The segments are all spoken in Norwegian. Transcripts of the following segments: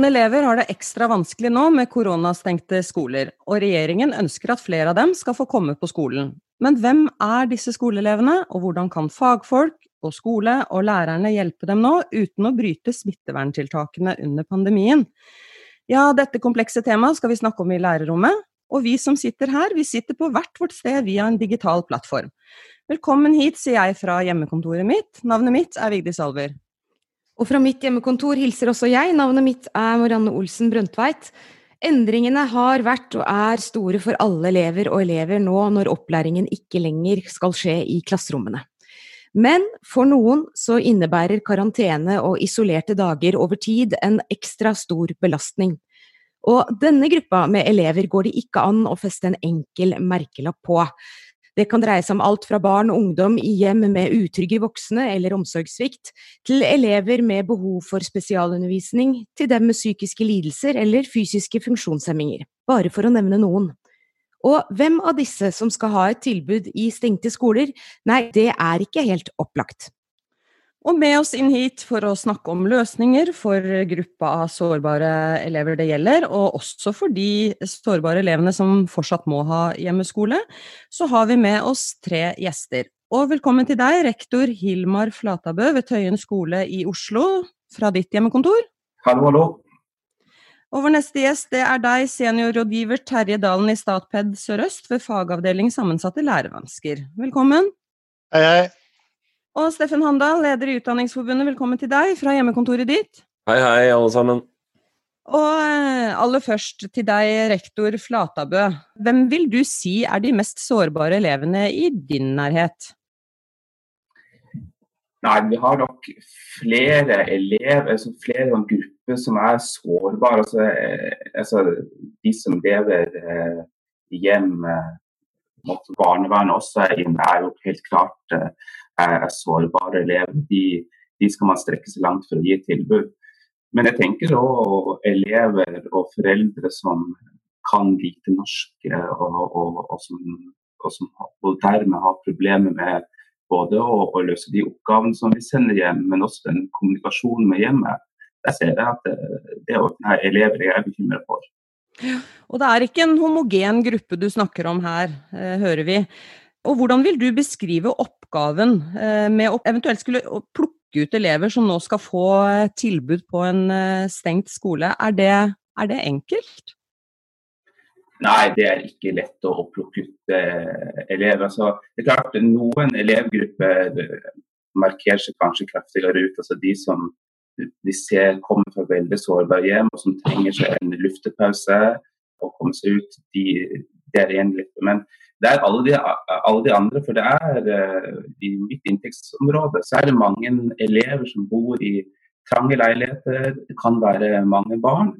Noen elever har det ekstra vanskelig nå med koronastengte skoler, og regjeringen ønsker at flere av dem skal få komme på skolen. Men hvem er disse skoleelevene, og hvordan kan fagfolk og skole og lærerne hjelpe dem nå, uten å bryte smitteverntiltakene under pandemien? Ja, dette komplekse temaet skal vi snakke om i lærerrommet, og vi som sitter her, vi sitter på hvert vårt sted via en digital plattform. Velkommen hit, sier jeg fra hjemmekontoret mitt. Navnet mitt er Vigdis Alver. Og fra mitt hjemmekontor hilser også jeg. Navnet mitt er Marianne Olsen Brøndtveit. Endringene har vært og er store for alle elever og elever nå når opplæringen ikke lenger skal skje i klasserommene. Men for noen så innebærer karantene og isolerte dager over tid en ekstra stor belastning. Og denne gruppa med elever går det ikke an å feste en enkel merkelapp på. Det kan dreie seg om alt fra barn og ungdom i hjem med utrygge voksne eller omsorgssvikt, til elever med behov for spesialundervisning, til dem med psykiske lidelser eller fysiske funksjonshemminger, bare for å nevne noen. Og hvem av disse som skal ha et tilbud i stengte skoler, nei, det er ikke helt opplagt. Og med oss inn hit for å snakke om løsninger for gruppa av sårbare elever det gjelder, og også for de sårbare elevene som fortsatt må ha hjemmeskole, så har vi med oss tre gjester. Og velkommen til deg, rektor Hilmar Flatabø ved Tøyen skole i Oslo, fra ditt hjemmekontor. Hallo, hallo. Og vår neste gjest det er deg, seniorrådgiver Terje Dalen i Statped Sør-Øst ved fagavdeling sammensatte lærevansker. Velkommen. Hei, hei. Og Steffen Handal, leder i Utdanningsforbundet, velkommen til deg fra hjemmekontoret ditt. Hei, hei, alle sammen. Og eh, aller først til deg, rektor Flatabø. Hvem vil du si er de mest sårbare elevene i din nærhet? Nei, vi har nok flere elever, altså flere grupper som er sårbare. Altså, eh, altså de som lever eh, hjem, eh, barnevernet også er jo helt klart eh, er, sårbare elever. De, de, skal man strekke seg langt for å gi tilbud. Men jeg tenker òg elever og foreldre som kan lite norsk, og, og, og, som, og, som, dermed har problemer med både å, å, løse de oppgavene som vi sender hjem, men også den kommunikasjonen med hjemmet. Der ser jeg at det, det er elever jeg er bekymret for. Og det er ikke en homogen gruppe du snakker om her, eh, hører vi. Og hvordan vil du beskrive oppgaven eh, med å eventuelt skulle plukke ut elever som nå skal få tilbud på en eh, stengt skole? Er det, er det enkelt? Nei, det er ikke lett å plukke ut eh, elever. Altså, det er klart Noen elevgrupper markerer seg kanskje kraftigere ut. altså De som vi ser kommer fra veldig sårbare hjem og som trenger seg en luftepause og komme seg ut, de, det er en gruppe. Men det er alle de, alle de, andre. For det er uh, i mitt inntektsområde så er det mange elever som bor i trange leiligheter. Det kan være mange barn.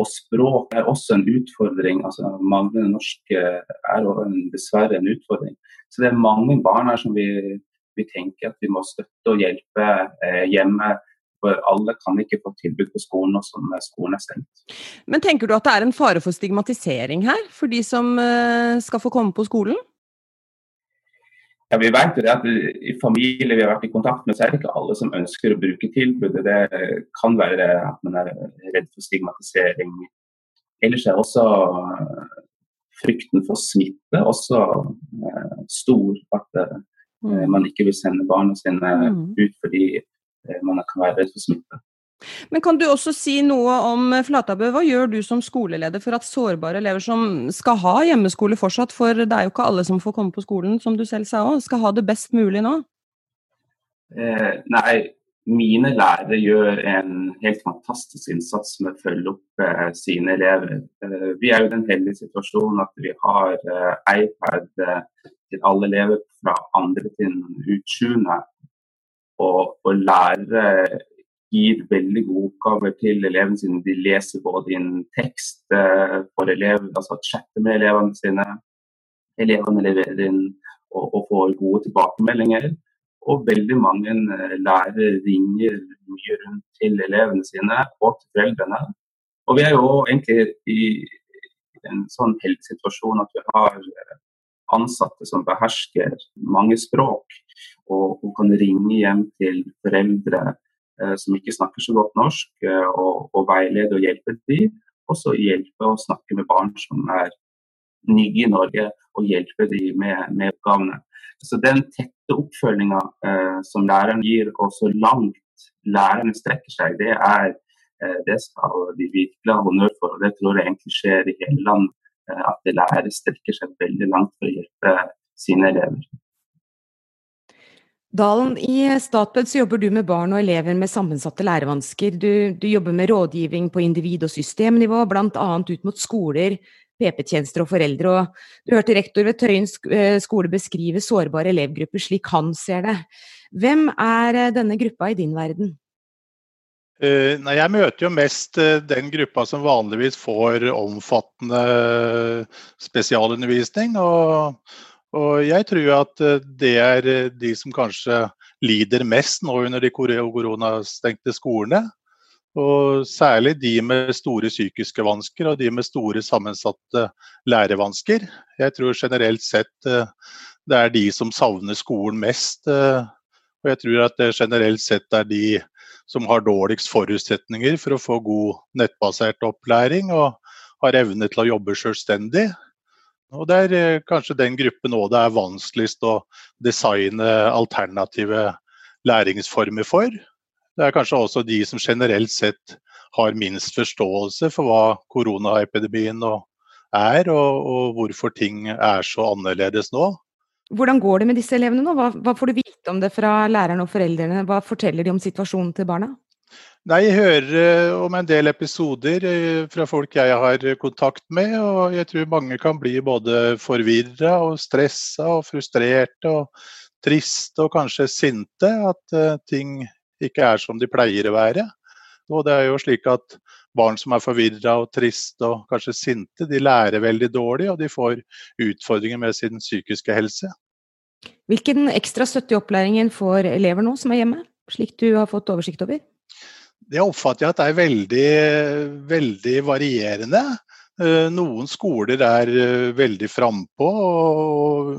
Og språk er også en utfordring. altså Manglende norsk er dessverre en utfordring. Så det er mange barn her som vi, vi tenker at vi må støtte og hjelpe eh, hjemme for alle kan ikke få tilbud på skolen nå som skolen er stengt. Men tenker du at det er en fare for stigmatisering her, for de som eh, skal få komme på skolen? Ja, vi vet jo det at I familier vi har vært i kontakt med, så er det ikke alle som ønsker å bruke tilbudet. Det kan være at man er redd for stigmatisering. Ellers er også eh, frykten for smitte også eh, stor. At mm. man ikke vil sende barna sine mm. ut fordi Eh, man kan være redd for smitte. Men kan du også si noe om eh, Flatabø, hva gjør du som skoleleder for at sårbare elever som skal ha hjemmeskole fortsatt, for det er jo ikke alle som får komme på skolen, som du selv sa òg, skal ha det best mulig nå? Eh, nei, mine lærere gjør en helt fantastisk innsats med å følge opp eh, sine elever. Eh, vi er jo i den heldige situasjonen at vi har eh, iPad til alle elever fra andre til utsjuende. Og, og lærere gir veldig gode oppgaver til elevene sine. De leser både inn tekst eh, for elever, altså chatter med elevene sine. Elevene leverer inn og, og får gode tilbakemeldinger. Og veldig mange eh, lærere ringer mye rundt til elevene sine og til foreldrene. Og vi er jo egentlig i, en sånn helsesituasjon at vi har ansatte som behersker mange språk, og, og kan ringe hjem til foreldre eh, som ikke snakker så godt norsk, eh, og, og, veilede og hjelpe dem. Også hjelpe å snakke med barn som er nye i Norge, og hjelpe dem med, med oppgavene. Så den tette oppfølginga eh, som læreren gir, og så langt lærerne strekker seg, det er eh, det skal de virkelig ha honnør for. og Det tror jeg egentlig skjer i hele landet. Eh, at lærere strekker seg veldig langt for å hjelpe sine elever. Dalen, I Statped så jobber du med barn og elever med sammensatte lærevansker. Du, du jobber med rådgivning på individ- og systemnivå, bl.a. ut mot skoler, PP-tjenester og foreldre. Og du hørte rektor ved Tøyen eh, skole beskrive sårbare elevgrupper slik han ser det. Hvem er eh, denne gruppa i din verden? Uh, nei, jeg møter jo mest den gruppa som vanligvis får omfattende spesialundervisning. Og, og jeg tror at uh, det er de som kanskje lider mest nå under de koronastengte skolene. Og særlig de med store psykiske vansker og de med store sammensatte lærevansker. Jeg tror generelt sett det er de som savner skolen mest. Og jeg tror at det generelt sett er de som har dårligst forutsetninger for å få god nettbasert opplæring og har evne til å jobbe selvstendig. Og Det er eh, kanskje den gruppen òg det er vanskeligst å designe alternative læringsformer for. Det er kanskje også de som generelt sett har minst forståelse for hva koronaepidemien er, og, og hvorfor ting er så annerledes nå. Hvordan går det med disse elevene nå? Hva, hva, får du vite om det fra lærerne og foreldrene? Hva forteller de om situasjonen til barna? Nei, Jeg hører eh, om en del episoder eh, fra folk jeg har kontakt med. og Jeg tror mange kan bli både forvirra og stressa og frustrerte og triste og kanskje sinte. At uh, ting ikke er som de pleier å være. Og det er jo slik at Barn som er forvirra og triste og kanskje sinte, de lærer veldig dårlig og de får utfordringer med sin psykiske helse. Hvilken ekstra støtte i opplæringen får elever nå som er hjemme, slik du har fått oversikt over? Det oppfatter jeg at det er veldig, veldig varierende. Eh, noen skoler er eh, veldig frampå og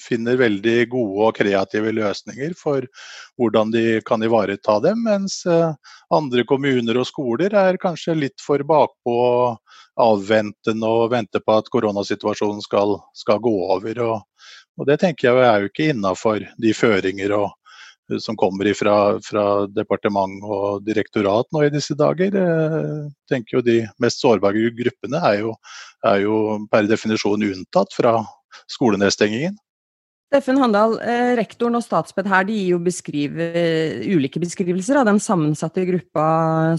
finner veldig gode og kreative løsninger for hvordan de kan ivareta dem, mens eh, andre kommuner og skoler er kanskje litt for bakpå avventende og venter på at koronasituasjonen skal, skal gå over. Og, og, Det tenker jeg er jo ikke innafor de føringer og som kommer fra, fra departement og direktorat nå i disse dager. Jeg eh, tenker jo De mest sårbare gruppene er jo, er jo per definisjon unntatt fra skolenedstengingen. Steffen Handal, eh, rektoren og Statsped her de gir jo beskrive, ulike beskrivelser av den sammensatte gruppa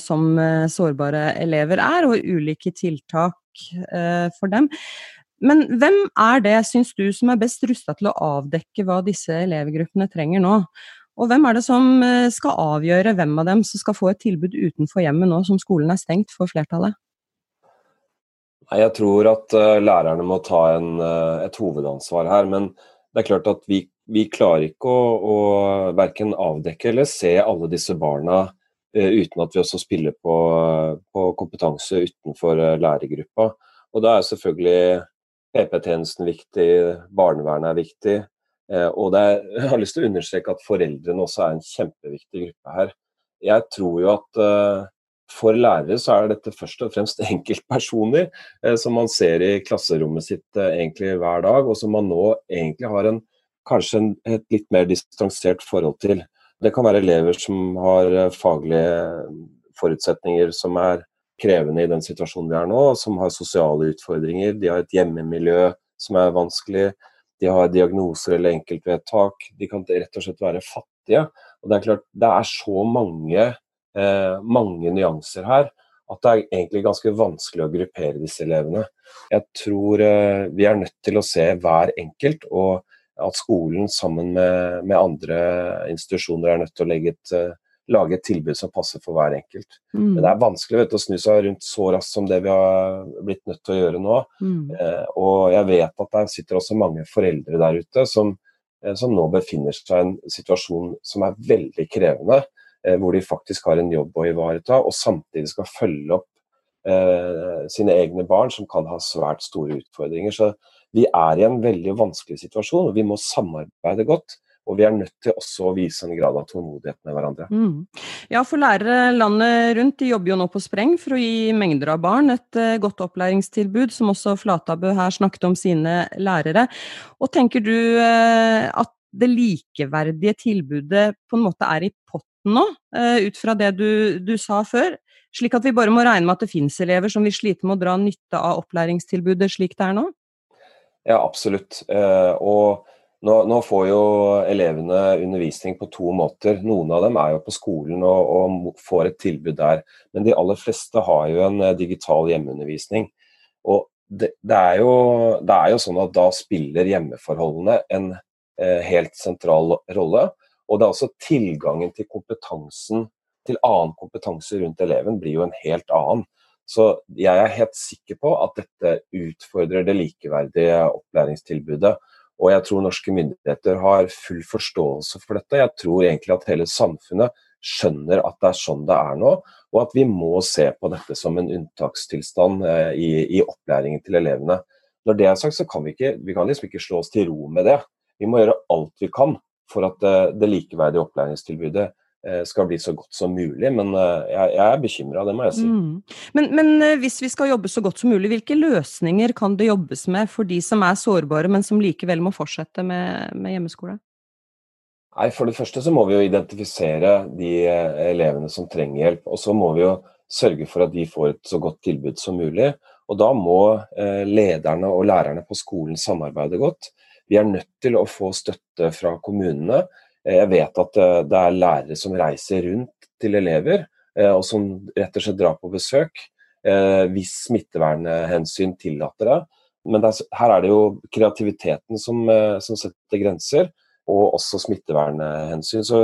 som eh, sårbare elever er, og ulike tiltak for dem. Men hvem er det, syns du, som er best rusta til å avdekke hva disse elevgruppene trenger nå? Og hvem er det som eh, skal avgjøre hvem av dem som skal få et tilbud utenfor hjemmet nå som skolen er stengt for flertallet? Jeg tror at uh, lærerne må ta en, uh, et hovedansvar her. Men det er klart at vi, vi klarer ikke å, å verken avdekke eller se alle disse barna uten at vi også spiller på, på kompetanse utenfor lærergruppa. Og da er selvfølgelig PP-tjenesten viktig, barnevernet er viktig. Eh, og er, jeg har lyst til å understreke at foreldrene også er en kjempeviktig gruppe her. Jeg tror jo at uh, for lærere så er dette først og fremst enkeltpersoner uh, som man ser i klasserommet sitt egentlig hver dag, og som man nå egentlig har en, kanskje en, et litt mer distansert forhold til. Det kan være elever som har faglige forutsetninger som er krevende i den situasjonen vi er nå, som har sosiale utfordringer, de har et hjemmemiljø som er vanskelig de har diagnoser eller enkeltvedtak. De kan rett og slett være fattige. Og Det er klart, det er så mange, eh, mange nyanser her at det er egentlig ganske vanskelig å gruppere disse elevene. Jeg tror eh, vi er nødt til å se hver enkelt, og at skolen sammen med, med andre institusjoner er nødt til å legge et eh, lage et tilbud som passer for hver enkelt. Mm. Men det er vanskelig vet, å snu seg rundt så raskt som det vi har blitt nødt til å gjøre nå. Mm. Eh, og jeg vet at der sitter også mange foreldre der ute som, eh, som nå befinner seg i en situasjon som er veldig krevende. Eh, hvor de faktisk har en jobb å ivareta, og samtidig skal følge opp eh, sine egne barn som kan ha svært store utfordringer. Så vi er i en veldig vanskelig situasjon, og vi må samarbeide godt. Og vi er nødt til også å vise en grad av tålmodighet med hverandre. Mm. Ja, for lærere landet rundt de jobber jo nå på spreng for å gi mengder av barn et uh, godt opplæringstilbud, som også Flatabø her snakket om sine lærere. Og tenker du uh, at det likeverdige tilbudet på en måte er i potten nå, uh, ut fra det du, du sa før? Slik at vi bare må regne med at det finnes elever som vil slite med å dra nytte av opplæringstilbudet slik det er nå? Ja, absolutt. Og nå, nå, får jo elevene undervisning på to måter. Noen av dem er jo på skolen og, og, får et tilbud der. Men de aller fleste har jo en eh, digital hjemmeundervisning. Og det, det, er jo, det, er jo, sånn at da spiller hjemmeforholdene en eh, helt sentral rolle. Og det er også tilgangen til kompetansen, til annen kompetanse rundt eleven blir jo en helt annen. Så jeg er helt sikker på at dette utfordrer det likeverdige opplæringstilbudet. Og jeg tror norske myndigheter har full forståelse for dette. Jeg tror egentlig at hele samfunnet skjønner at det er sånn det er nå, og at vi må se på dette som en unntakstilstand eh, i, i, opplæringen til elevene. Når det er sagt, så kan vi ikke vi kan liksom ikke slå oss til ro med det. Vi må gjøre alt vi kan for at det, eh, det likeverdige opplæringstilbudet skal bli så godt som mulig. Men eh, jeg, jeg er bekymra, det må jeg si. Mm. Men, men, eh, hvis vi skal jobbe så godt som mulig, hvilke løsninger kan det jobbes med for de som er sårbare, men som likevel må fortsette med, med hjemmeskole? Nei, For det første så må vi jo identifisere de elevene som trenger hjelp. Og så må vi jo sørge for at de får et så godt tilbud som mulig. Og da må lederne og lærerne på skolen samarbeide godt. Vi er nødt til å få støtte fra kommunene Eh, jeg vet at eh, det er lærere som reiser rundt til elever, eh, og som rett og slett drar på besøk hvis smittevernhensyn tillater det. Men er, her er det jo kreativiteten som, som, setter grenser, og også smittevernhensyn. Så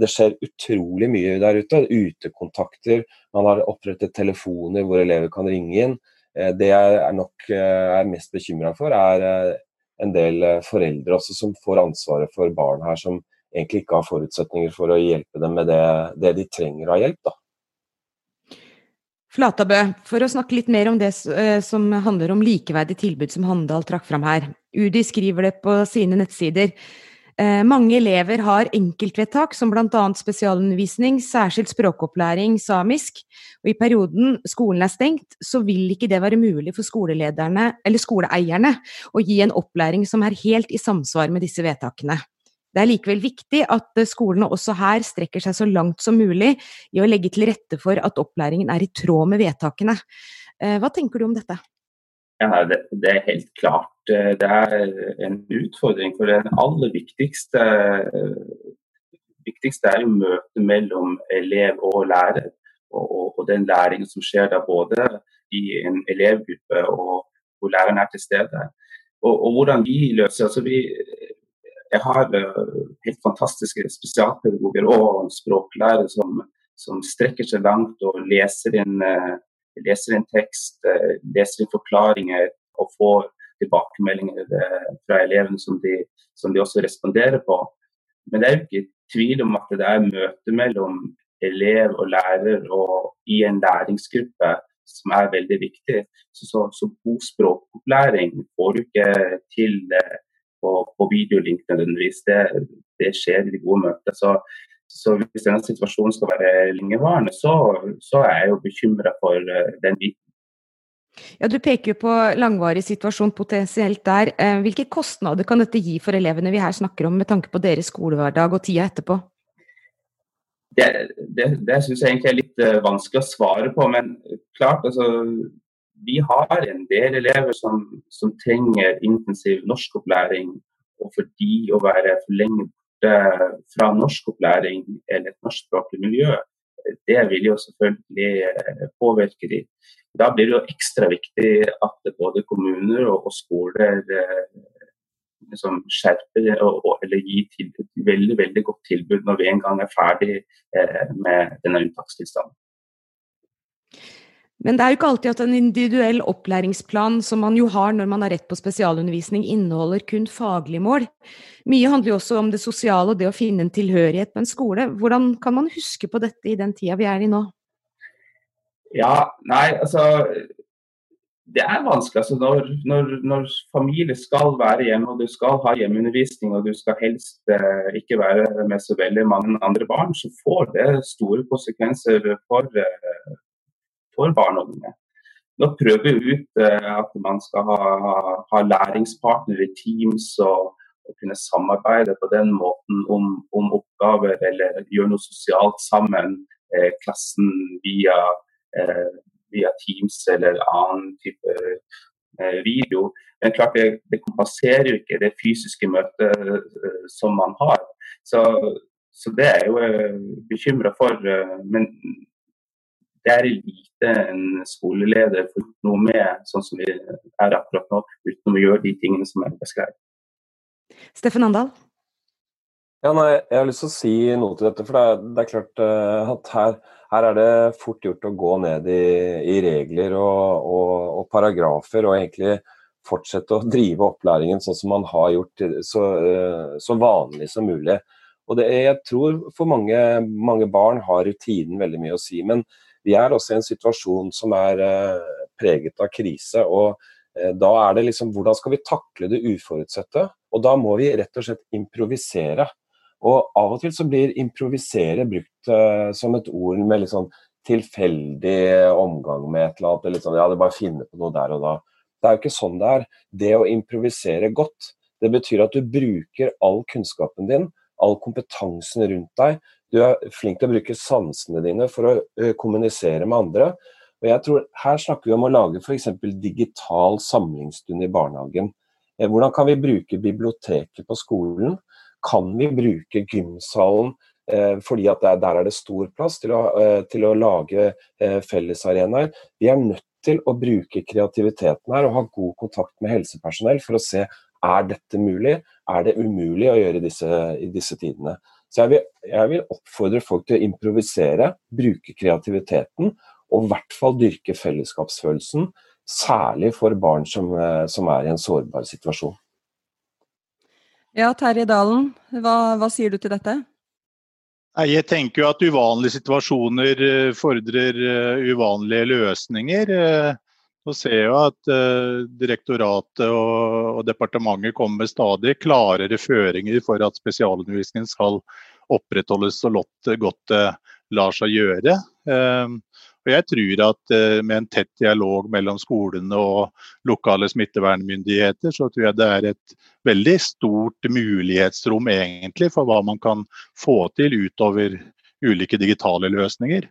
det skjer utrolig mye der ute. Utekontakter, man har opprettet telefoner hvor elever kan ringe inn. Det jeg er nok er mest bekymra for, er en del foreldre også som får ansvaret for barn her, som egentlig ikke har forutsetninger for å hjelpe dem med det, det de trenger av hjelp. da. Flatabø, for å snakke litt mer om det eh, som handler om likeverdig tilbud som Handal trakk fram her. UDI skriver det på sine nettsider. Eh, mange elever har enkeltvedtak som bl.a. spesialundervisning, særskilt språkopplæring, samisk. Og I perioden skolen er stengt, så vil ikke det være mulig for skolelederne eller skoleeierne å gi en opplæring som er helt i samsvar med disse vedtakene. Det er likevel viktig at eh, skolene også her strekker seg så langt som mulig i å legge til rette for at opplæringen er i tråd med vedtakene. Eh, hva tenker du om dette? Ja, det, det, er helt klart. Eh, det er en utfordring. For det aller viktigste, viktigste er jo møtet mellom elev og lærer. Og, og, den læringen som skjer da både i en elevgruppe og hvor læreren er til stede. Og, og hvordan vi løser altså vi, jeg har uh, helt fantastiske spesialpedagoger og språklærere som, som, strekker seg langt og leser inn, uh, leser inn tekst, uh, leser inn forklaringer og får tilbakemeldinger fra elevene som de, som de, også responderer på. Men det er jo ikke tvil om at det er møte mellom elev og lærer og i en læringsgruppe som er veldig viktig. Så, så, så god språkopplæring får du ikke til på, på videolink nødvendigvis. Det, det, skjer i de gode møter. Så, så hvis denne situasjonen skal være lengevarende, så, så er jeg jo bekymra for uh, den biten. Ja, Du peker jo på langvarig situasjon potensielt der. Eh, hvilke kostnader kan dette gi for elevene vi her snakker om, med tanke på deres skolehverdag og tida etterpå? Det, det, det syns jeg egentlig er litt uh, vanskelig å svare på. Men klart, altså, vi har en del elever som, som trenger intensiv norskopplæring. Og for de å være for lenge borte fra norskopplæring eller et norskspråklig miljø, det vil jo selvfølgelig eh, påvirke de. Da blir det jo ekstra viktig at både kommuner og, skoler eh, liksom skjerper eller gir tilbud, veldig, veldig godt tilbud når vi en gang er ferdig eh, med denne unntakstilstanden. Men det er jo ikke alltid at en individuell opplæringsplan, som man jo har når man har rett på spesialundervisning, inneholder kun faglige mål. Mye handler jo også om det sosiale og det å finne en tilhørighet på en skole. Hvordan kan man huske på dette i den tida vi er i nå? Ja, nei, altså det er vanskelig. altså når, når, når, familie skal være hjemme og du skal ha hjemmeundervisning og du skal helst eh, ikke være med så veldig mange andre barn, så får det store konsekvenser for, eh, for barn og unge. Nå prøver vi ut eh, at man skal ha, ha, læringspartnere i Teams og, og, kunne samarbeide på den måten om, om oppgaver eller gjøre noe sosialt sammen. Eh, klassen via eh, via Teams eller annen type eh, video. Men klart det, det kompenserer jo ikke det fysiske møtet uh, som man har. Så, så det er jeg jo uh, bekymra for. Men det er lite en skoleleder får noe med, sånn som vi er akkurat nå, uten å gjøre de tingene som er beskrevet. Steffen Andal? Ja, nei, jeg har lyst til å si noe til dette. For det er, det er klart at her her er det fort gjort å gå ned i, i regler og, og, og, paragrafer, og egentlig fortsette å drive opplæringen sånn som man har gjort, så, eh, så vanlig som mulig. Og det, Jeg tror for mange, mange, barn har rutinen veldig mye å si. Men vi er også i en situasjon som er eh, preget av krise. og eh, da er det liksom, Hvordan skal vi takle det uforutsette? Og da må vi rett og slett improvisere. Og av og til så blir improvisere brukt uh, som et ord med litt sånn tilfeldig omgang med et eller annet. Litt sånn, ja, det bare finner finne på noe der og da. Det er jo ikke sånn det er. Det å improvisere godt, det betyr at du bruker all kunnskapen din, all kompetansen rundt deg. Du er flink til å bruke sansene dine for å kommunisere med andre. Og jeg tror Her snakker vi om å lage f.eks. digital samlingsstund i barnehagen. Eh, hvordan kan vi bruke biblioteket på skolen? kan vi bruke gymsalen eh, fordi at der, er det stor plass til å, til å lage fellesarenaer. Vi er nødt til å bruke kreativiteten her og ha god kontakt med helsepersonell for å se er dette mulig, er det umulig å gjøre i disse, i disse tidene. Så jeg vil, jeg vil, oppfordre folk til å improvisere, bruke kreativiteten og i hvert fall dyrke fellesskapsfølelsen. Særlig for barn som, eh, som er i en sårbar situasjon. Ja, Terje Dalen, hva, hva sier du til dette? Jeg tenker jo at uvanlige situasjoner eh, fordrer eh, uvanlige løsninger. Eh, nå ser jeg jo at direktoratet og departementet kommer med stadig klarere føringer for at spesialundervisningen skal opprettholdes så godt det lar seg gjøre. Og jeg tror at eh, med en tett dialog mellom skolene og lokale smittevernmyndigheter, så tror jeg det er et veldig stort mulighetsrom egentlig for hva man kan få til utover ulike digitale løsninger.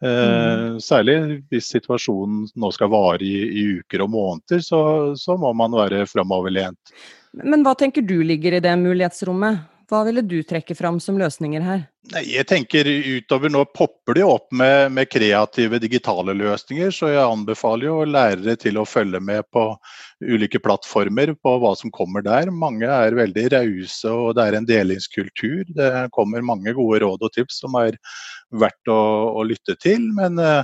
Eh, mm. særlig hvis situasjonen nå skal vare i, i uker og måneder, så, så må man være framoverlent. Men hva tenker du ligger i det mulighetsrommet? Hva ville du trekke fram som løsninger her? Jeg tenker utover Nå popper det opp med, med, kreative digitale løsninger, så jeg anbefaler jo lærere til å følge med på ulike plattformer på hva som kommer der. Mange er veldig rause, og det er en delingskultur. Det kommer mange gode råd og tips som er verdt å, å lytte til. men uh,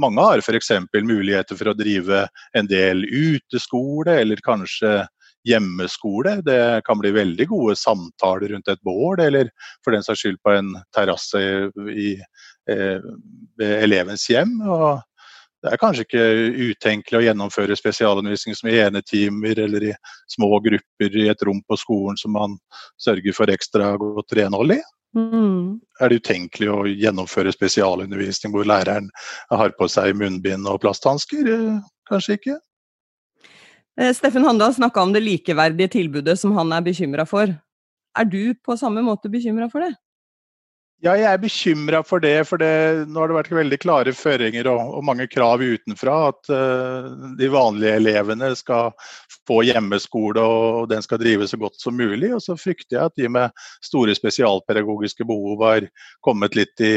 mange har f.eks. muligheter for å drive en del uteskole, eller kanskje hjemmeskole. Det kan bli veldig gode samtaler rundt et bål, eller for den saks skyld på en terrasse i, eh, ved elevens hjem. og det er kanskje ikke utenkelig å gjennomføre spesialundervisning som i enetimer eller i små grupper i et rom på skolen som man sørger for ekstra godt renhold i. Mm. Er det utenkelig å gjennomføre spesialundervisning hvor læreren har på seg munnbind og plasthansker? Eh, kanskje ikke. Eh, Steffen Handal snakka om det likeverdige tilbudet som han er bekymra for. Er du på samme måte bekymra for det? Ja, jeg er bekymra for det. For det, nå har det vært veldig klare føringer og, og mange krav utenfra. At uh, de vanlige elevene skal få hjemmeskole og, den skal drive så godt som mulig. Og så frykter jeg at de med store spesialpedagogiske behov har kommet litt i,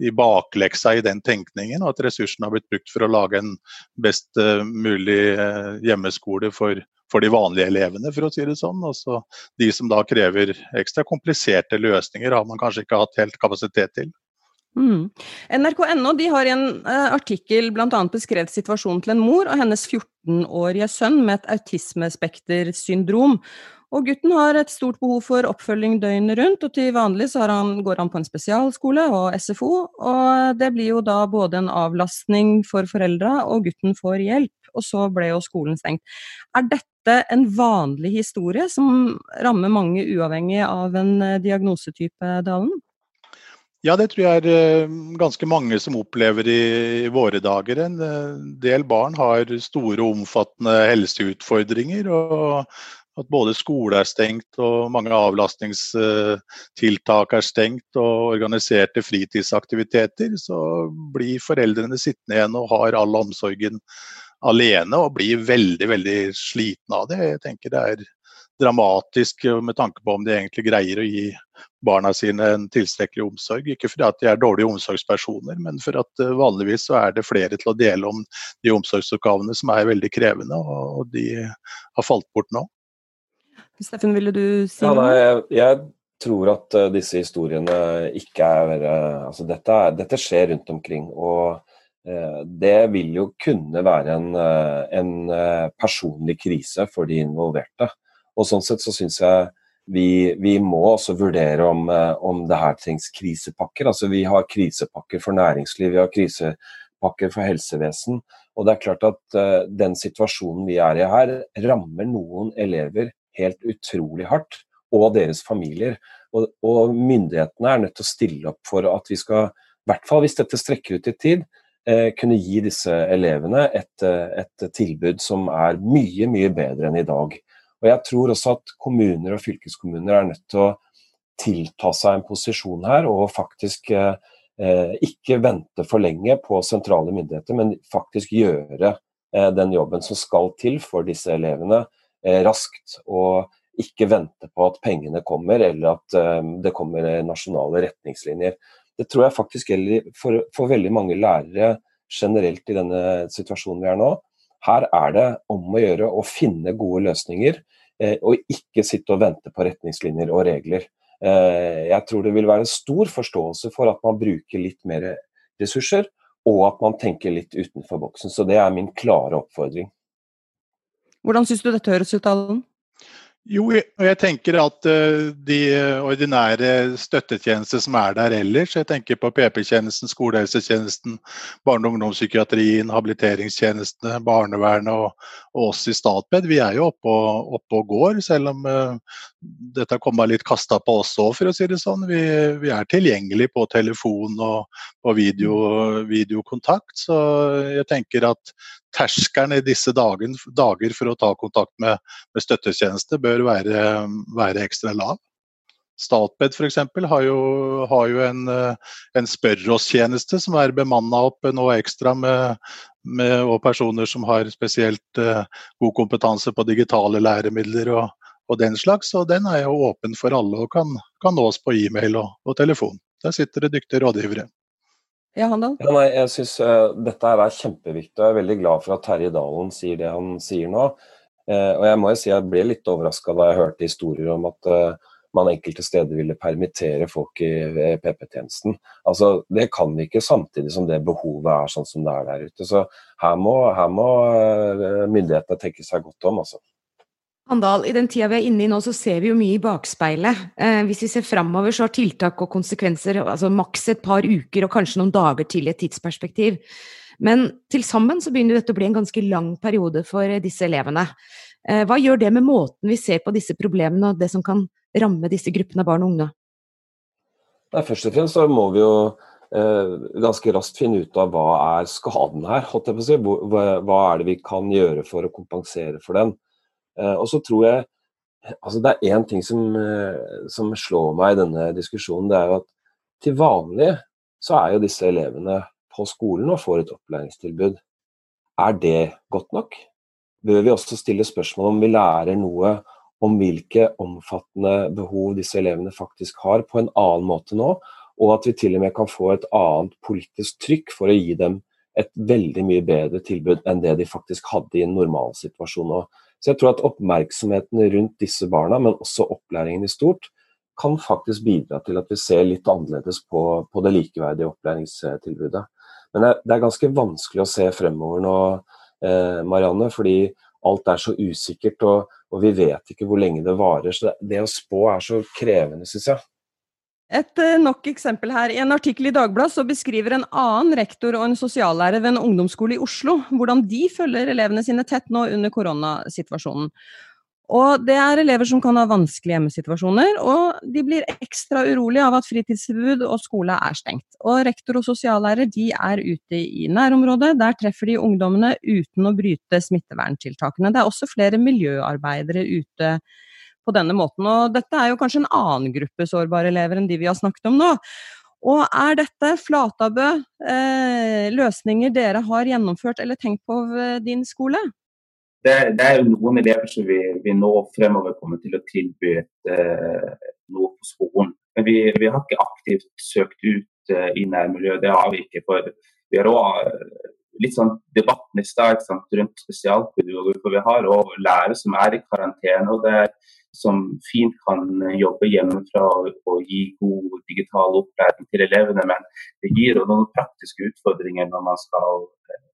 i bakleksa i den tenkningen, og at ressursene har blitt brukt for å lage en best eh, mulig eh, hjemmeskole for, for de vanlige elevene, for å si det sånn. Og så de som da krever ekstra kompliserte løsninger, har man kanskje ikke hatt helt kapasitet til. Mm. NRK.no har i en uh, artikkel bl.a. beskrevet situasjonen til en mor og hennes 14-årige sønn med et autismespektersyndrom. Og gutten har et stort behov for oppfølging døgnet rundt, og til vanlig så han, går han på en spesialskole og SFO, og det blir jo da både en avlastning for foreldra, og gutten får hjelp. Og så ble jo skolen stengt. Er dette en vanlig historie som rammer mange uavhengig av en eh, diagnosetype, Dalen? Ja, det tror jeg er eh, ganske mange som opplever i, våre dager. En eh, del barn har store og omfattende helseutfordringer. og at både skole er stengt og mange avlastningstiltak er stengt og organiserte fritidsaktiviteter, så blir foreldrene sittende igjen og har all omsorgen alene og blir veldig veldig slitne av det. Jeg tenker det er dramatisk med tanke på om de egentlig greier å gi barna sine en tilstrekkelig omsorg. Ikke fordi at de er dårlige omsorgspersoner, men for at eh, vanligvis så er det flere til å dele om de omsorgsoppgavene som er veldig krevende, og de har falt bort nå. Steffen, ville du si noe? Nei, jeg, tror at uh, disse historiene ikke er uh, Altså dette, dette, skjer rundt omkring. og uh, det vil jo kunne være en, en personlig krise for de involverte. Og Sånn sett så syns jeg vi, vi, må også vurdere om, eh, om det her trengs krisepakker. Altså Vi har krisepakker for næringsliv, vi har krisepakker for helsevesen. Og det er klart at den situasjonen vi er i her, rammer noen elever helt utrolig hardt, og deres familier. Og, og myndighetene er nødt til å stille opp for at vi skal, i hvert fall hvis dette strekker ut i tid, eh, kunne gi disse elevene et, et tilbud som er mye, mye bedre enn i dag. Og Jeg tror også at kommuner og fylkeskommuner er nødt til å tilta seg en posisjon her, og faktisk eh, eh, ikke vente for lenge på sentrale myndigheter, men faktisk gjøre eh, den jobben som skal til for disse elevene eh, raskt. Og ikke vente på at pengene kommer, eller at eh, det kommer nasjonale retningslinjer. Det tror jeg faktisk gjelder for, for veldig mange lærere generelt i denne situasjonen vi er nå. Her er det om å gjøre å finne gode løsninger, eh, og ikke sitte og vente på retningslinjer og regler. Eh, jeg tror det vil være stor forståelse for at man bruker litt mer ressurser, og at man tenker litt utenfor boksen. Så det er min klare oppfordring. Hvordan syns du dette høres ut, Allen? Jo, og jeg tenker at uh, de ordinære støttetjenester som er der ellers, jeg tenker på PP-tjenesten, skolehelsetjenesten, barne- og ungdomspsykiatrien, habiliteringstjenestene, barnevernet og, og, oss i Statped, vi er jo oppe og, oppe og går, selv om uh, dette har kommet litt kasta på oss òg, for å si det sånn. Vi, vi er tilgjengelig på telefon og på video, videokontakt, så jeg tenker at terskelen i disse dagen, dager for å ta kontakt med, med støttetjeneste bør være, være, ekstra lav. Statped f.eks. Har, jo, har jo en, en spør oss-tjeneste som er bemanna opp nå ekstra med, med personer som har spesielt god kompetanse på digitale læremidler og, og, den slags. Og den er jo åpen for alle og kan, kan nås på e-mail og, og telefon. Der sitter det dyktige rådgivere. Ja, Handal? Ja, nei, jeg synes uh, Dette er kjempeviktig, og jeg er veldig glad for at Terje Dalen sier det han sier nå. Uh, og Jeg må jo si jeg ble litt overraska da jeg hørte historier om at uh, man enkelte steder ville permittere folk i PP-tjenesten. Altså, Det kan vi ikke samtidig som det behovet er sånn som det er der ute. Så her må, her må myndighetene tenke seg godt om. altså. Handal, i den tida vi er inne i nå, så ser vi jo mye i bakspeilet. Eh, hvis vi ser framover, så har tiltak og konsekvenser altså maks et par uker og kanskje noen dager til i et tidsperspektiv. Men til sammen så begynner dette å bli en ganske lang periode for disse elevene. Eh, hva gjør det med måten vi ser på disse problemene og det som kan ramme disse gruppene av barn og unge? Nei, først og fremst så må vi jo eh, ganske raskt finne ut av hva er skaden her. Hva, hva er det vi kan gjøre for å kompensere for den? Eh, og så tror jeg altså Det er én ting som, eh, som, slår meg i denne diskusjonen. Det er jo at til vanlig så er jo disse elevene på skolen og får et opplæringstilbud. Er det godt nok? Bør vi også stille spørsmål om vi lærer noe om hvilke omfattende behov disse elevene faktisk har, på en annen måte nå, og at vi til og med kan få et annet politisk trykk for å gi dem et veldig mye bedre tilbud enn det de faktisk hadde i en normalsituasjon nå. Så jeg tror at oppmerksomheten rundt disse barna, men også opplæringen i stort, kan faktisk bidra til at vi ser litt annerledes på, på det likeverdige opplæringstilbudet. Men det er ganske vanskelig å se fremover nå, eh, Marianne, fordi alt er så usikkert. og og vi vet ikke hvor lenge det varer. Så det, det å spå er så krevende, syns jeg. Et uh, nok eksempel her. I en artikkel i Dagbladet så beskriver en annen rektor og en sosiallærer ved en ungdomsskole i Oslo hvordan de følger elevene sine tett nå under koronasituasjonen. Og det er elever som kan ha vanskelige hjemmesituasjoner, og de blir ekstra urolige av at fritidstilbud og skole er stengt. Og rektor og sosiallærer de er ute i nærområdet, der treffer de ungdommene uten å bryte smitteverntiltakene. Det er også flere miljøarbeidere ute på denne måten. Og dette er jo kanskje en annen gruppe sårbare elever enn de vi har snakket om nå. Og er dette Flatabø eh, løsninger dere har gjennomført eller tenkt på ved din skole? Det, det er jo noen elever som vi, vi, nå fremover kommer til å tilby eh, noe på skolen. Men vi, vi, har ikke aktivt søkt ut eh, i nærmiljøet, det har vi ikke. For vi har òg eh, litt sånn debatten i stad rundt spesialpedagoger. For vi har òg lærere som er i karantene. og det er som fint kan jobbe hjemmefra og gi god digital opplæring til elevene. Men det gir noen praktiske utfordringer når man skal eh,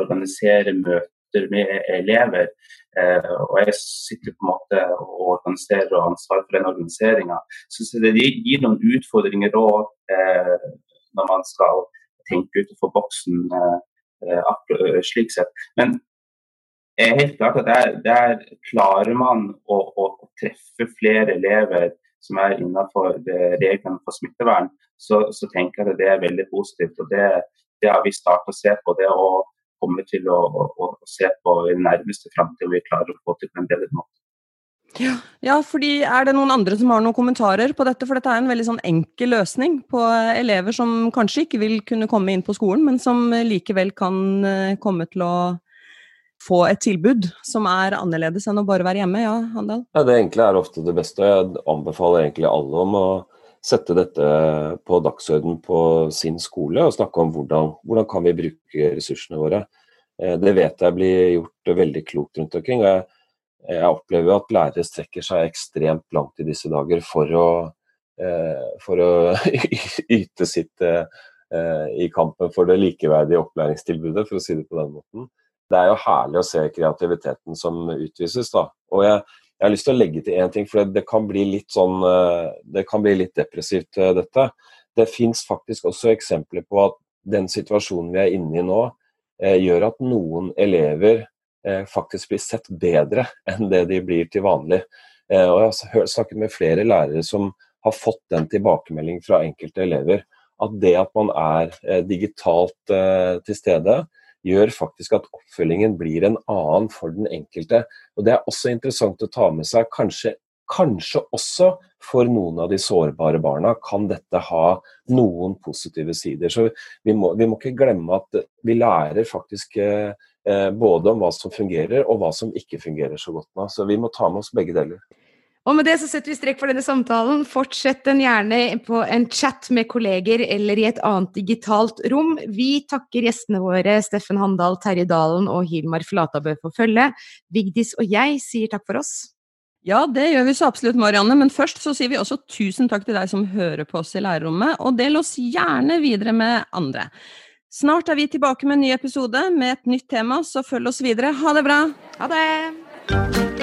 organisere møter med elever. Eh, og jeg sitter på en måte og organiserer og har ansvar for den organiseringa. Så det gir noen utfordringer òg eh, når man skal tenke utenfor boksen slik sett. Men helt klart at der, der klarer man å, å, treffe flere elever som er innenfor reglene for smittevern, så, så, tenker jeg at det er veldig positivt. og Det, det har vi startet å se på. Det å komme til å, å, å se på i nærmeste framtid om vi klarer å få til på en bedre måte. Ja, ja, fordi Er det noen andre som har noen kommentarer på dette? For dette er en veldig sånn enkel løsning på elever som kanskje ikke vil kunne komme inn på skolen, men som likevel kan eh, komme til å få et tilbud som er annerledes enn å bare være hjemme. Ja, Handel? Ja, det enkle er ofte det beste. Jeg anbefaler egentlig alle om å sette dette på dagsorden på sin skole og snakke om hvordan, hvordan kan vi bruke ressursene våre. Eh, det vet jeg blir gjort veldig klokt rundt omkring. Jeg, jeg opplever at lærere strekker seg ekstremt langt i disse dager for å, eh, for å yte sitt eh, i kampen for det likeverdige opplæringstilbudet, for å si det på den måten det er jo herlig å se kreativiteten som utvises. da. Og jeg, jeg har lyst til å legge til én ting, for det, kan bli litt sånn eh, Det kan bli litt depressivt, eh, dette. Det fins faktisk også eksempler på at den situasjonen vi er inne i nå, eh, gjør at noen elever faktisk blir sett bedre enn det de blir til vanlig. Og Jeg har snakket med flere lærere som har fått den tilbakemeldingen fra enkelte elever. At det at man er digitalt til stede, gjør faktisk at oppfølgingen blir en annen for den enkelte. Og Det er også interessant å ta med seg. Kanskje, kanskje også for noen av de sårbare barna kan dette ha noen positive sider. Så vi må, vi må ikke glemme at vi lærer faktisk eh, både om hva som fungerer og hva som ikke fungerer så godt nå. Så vi må ta med oss begge deler. Og med det så setter vi strekk for denne samtalen. Fortsett den gjerne på en chat med kolleger eller i et annet digitalt rom. Vi takker gjestene våre Steffen Handal, Terje Dalen og Hilmar Flatabø for følget. Vigdis og jeg sier takk for oss. Ja, det gjør vi så absolutt, Marianne. Men først så sier vi også tusen takk til deg som hører på oss i lærerrommet, og del oss gjerne videre med andre. Snart er vi tilbake med en ny episode med et nytt tema, så følg oss videre. Ha det bra! Ha det!